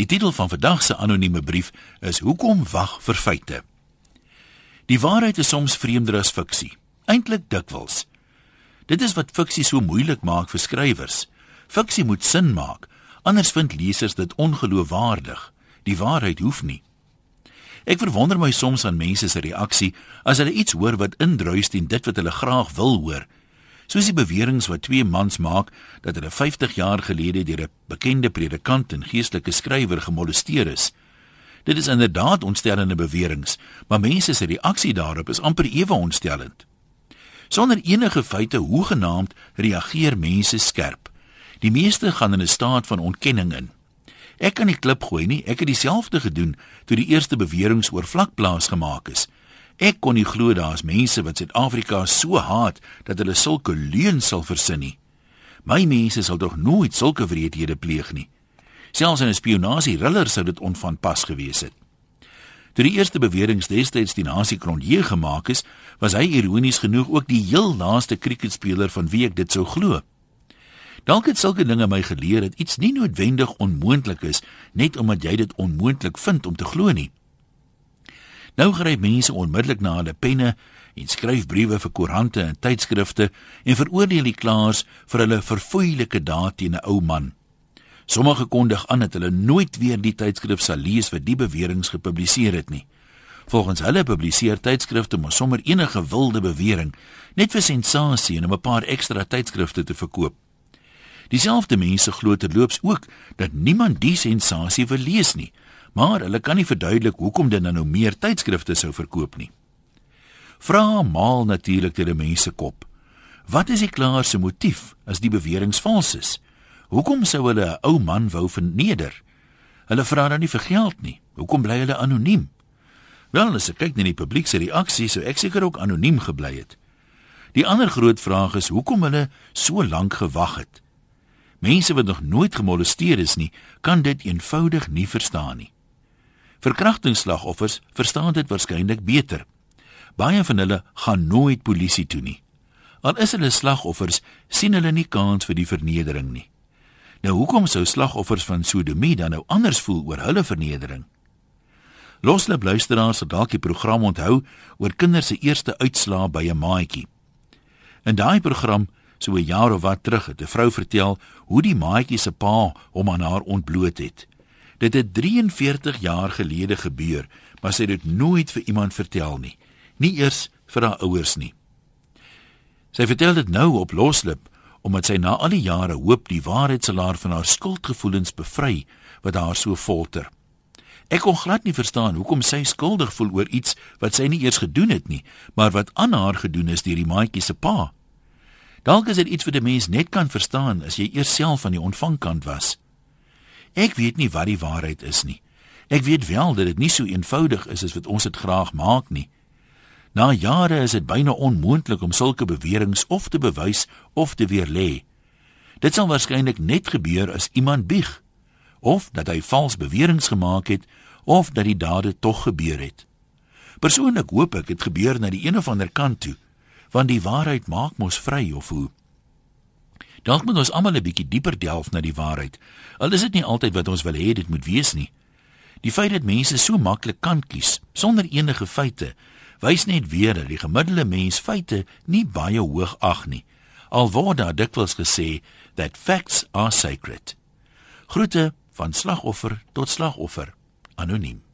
Die titel van vandag se anonieme brief is Hoekom wag vir feite? Die waarheid is soms vreemder as fiksie, eintlik dikwels. Dit is wat fiksie so moeilik maak vir skrywers. Fiksie moet sin maak, anders vind lesers dit ongeloofwaardig. Die waarheid hoef nie. Ek verwonder my soms aan mense se reaksie as hulle iets hoor wat indruis teen dit wat hulle graag wil hoor soos die beweringe wat twee mans maak dat hulle 50 jaar gelede deur 'n bekende predikant en geestelike skrywer gemolesteer is. Dit is inderdaad ontstellende beweringe, maar mense se reaksie daarop is amper ewe ontstellend. Sonder enige feite hoegenaamd reageer mense skerp. Die meeste gaan in 'n staat van ontkenning in. Ek kan nie klip gooi nie, ek het dieselfde gedoen toe die eerste beweringe oor vlakplaas gemaak is. Ek kon nie glo daar's mense wat Suid-Afrika so haat dat hulle sulke leuns sal versin nie. My mense sal tog nooit sulke wreedhede pleeg nie. Selfs 'n spionasie riller sou dit onvanpas gewees het. Toe die eerste beweringe destyds die nasie Kronje gemaak is, was hy ironies genoeg ook die heel laaste kriketspeler van wie ek dit sou glo. Dalk het sulke dinge my geleer dat iets nie noodwendig onmoontlik is net omdat jy dit onmoontlik vind om te glo nie. Nou gryp mense onmiddellik na hulle penne en skryf briewe vir koerante en tydskrifte en veroordeel die klaers vir hulle verfoeilike daad teen 'n ou man. Sommige kondig aan dat hulle nooit weer die tydskrif sal lees wat die beweringe gepubliseer het nie. Volgens hulle publiseer tydskrifte mos sommer enige wilde bewering net vir sensasie en om 'n paar ekstra tydskrifte te verkoop. Dieselfde mense glo terloops ook dat niemand die sensasie wil lees nie maar hulle kan nie verduidelik hoekom dit nou meer tydskrifte sou verkoop nie. Vra maal natuurlik deur die mense kop. Wat is die klaar se motief as die beweringe vals is? Hoekom sou hulle 'n ou man wou verneder? Hulle vra dan nie vir geld nie. Hoekom bly hulle anoniem? Wel, as ek kyk na die publiek se reaksie, sou ek seker ook anoniem gebly het. Die ander groot vraag is hoekom hulle so lank gewag het. Mense wat nog nooit gemolesteer is nie, kan dit eenvoudig nie verstaan nie. Verkrachtingsslagoffers verstaan dit waarskynlik beter. Baie van hulle gaan nooit polisie toe nie. Al is hulle slagoffers, sien hulle nie kans vir die vernedering nie. Nou hoekom sou slagoffers van sodomie dan nou anders voel oor hulle vernedering? Loslop luisteraars sal dalk die program onthou oor kinders se eerste uitslaa by 'n maatjie. In daai program, so 'n jaar of wat terug, het 'n vrou vertel hoe die maatjie se pa hom aan haar ontbloot het. Dit het 43 jaar gelede gebeur, maar sy het dit nooit vir iemand vertel nie, nie eers vir haar ouers nie. Sy vertel dit nou op loslip omdat sy na al die jare hoop die waarheid sal haar van haar skuldgevoelens bevry wat haar so folter. Ek kon glad nie verstaan hoekom sy skuldig voel oor iets wat sy nie eers gedoen het nie, maar wat aan haar gedoen is deur die maatjie se pa. Dalk is dit iets wat 'n mens net kan verstaan as jy eers self aan die ontvangkant was. Ek weet nie wat die waarheid is nie. Ek weet wel dat dit nie so eenvoudig is as wat ons dit graag maak nie. Na jare is dit byna onmoontlik om sulke beweringe of te bewys of te weerlê. Dit sal waarskynlik net gebeur as iemand bieg of dat hy vals beweringe gemaak het of dat die dade tog gebeur het. Persoonlik hoop ek dit gebeur na die een of ander kant toe, want die waarheid maak mos vry of hoe. Dalk moet ons almal 'n bietjie dieper delf na die waarheid. Al is dit nie altyd wat ons wil hê dit moet wees nie. Die feit dat mense so maklik kan kies sonder enige feite, wys net weer dat die gemiddelde mens feite nie baie hoog ag nie. Al word daar dikwels gesê that facts are sacred. Groete van slagoffer tot slagoffer anoniem.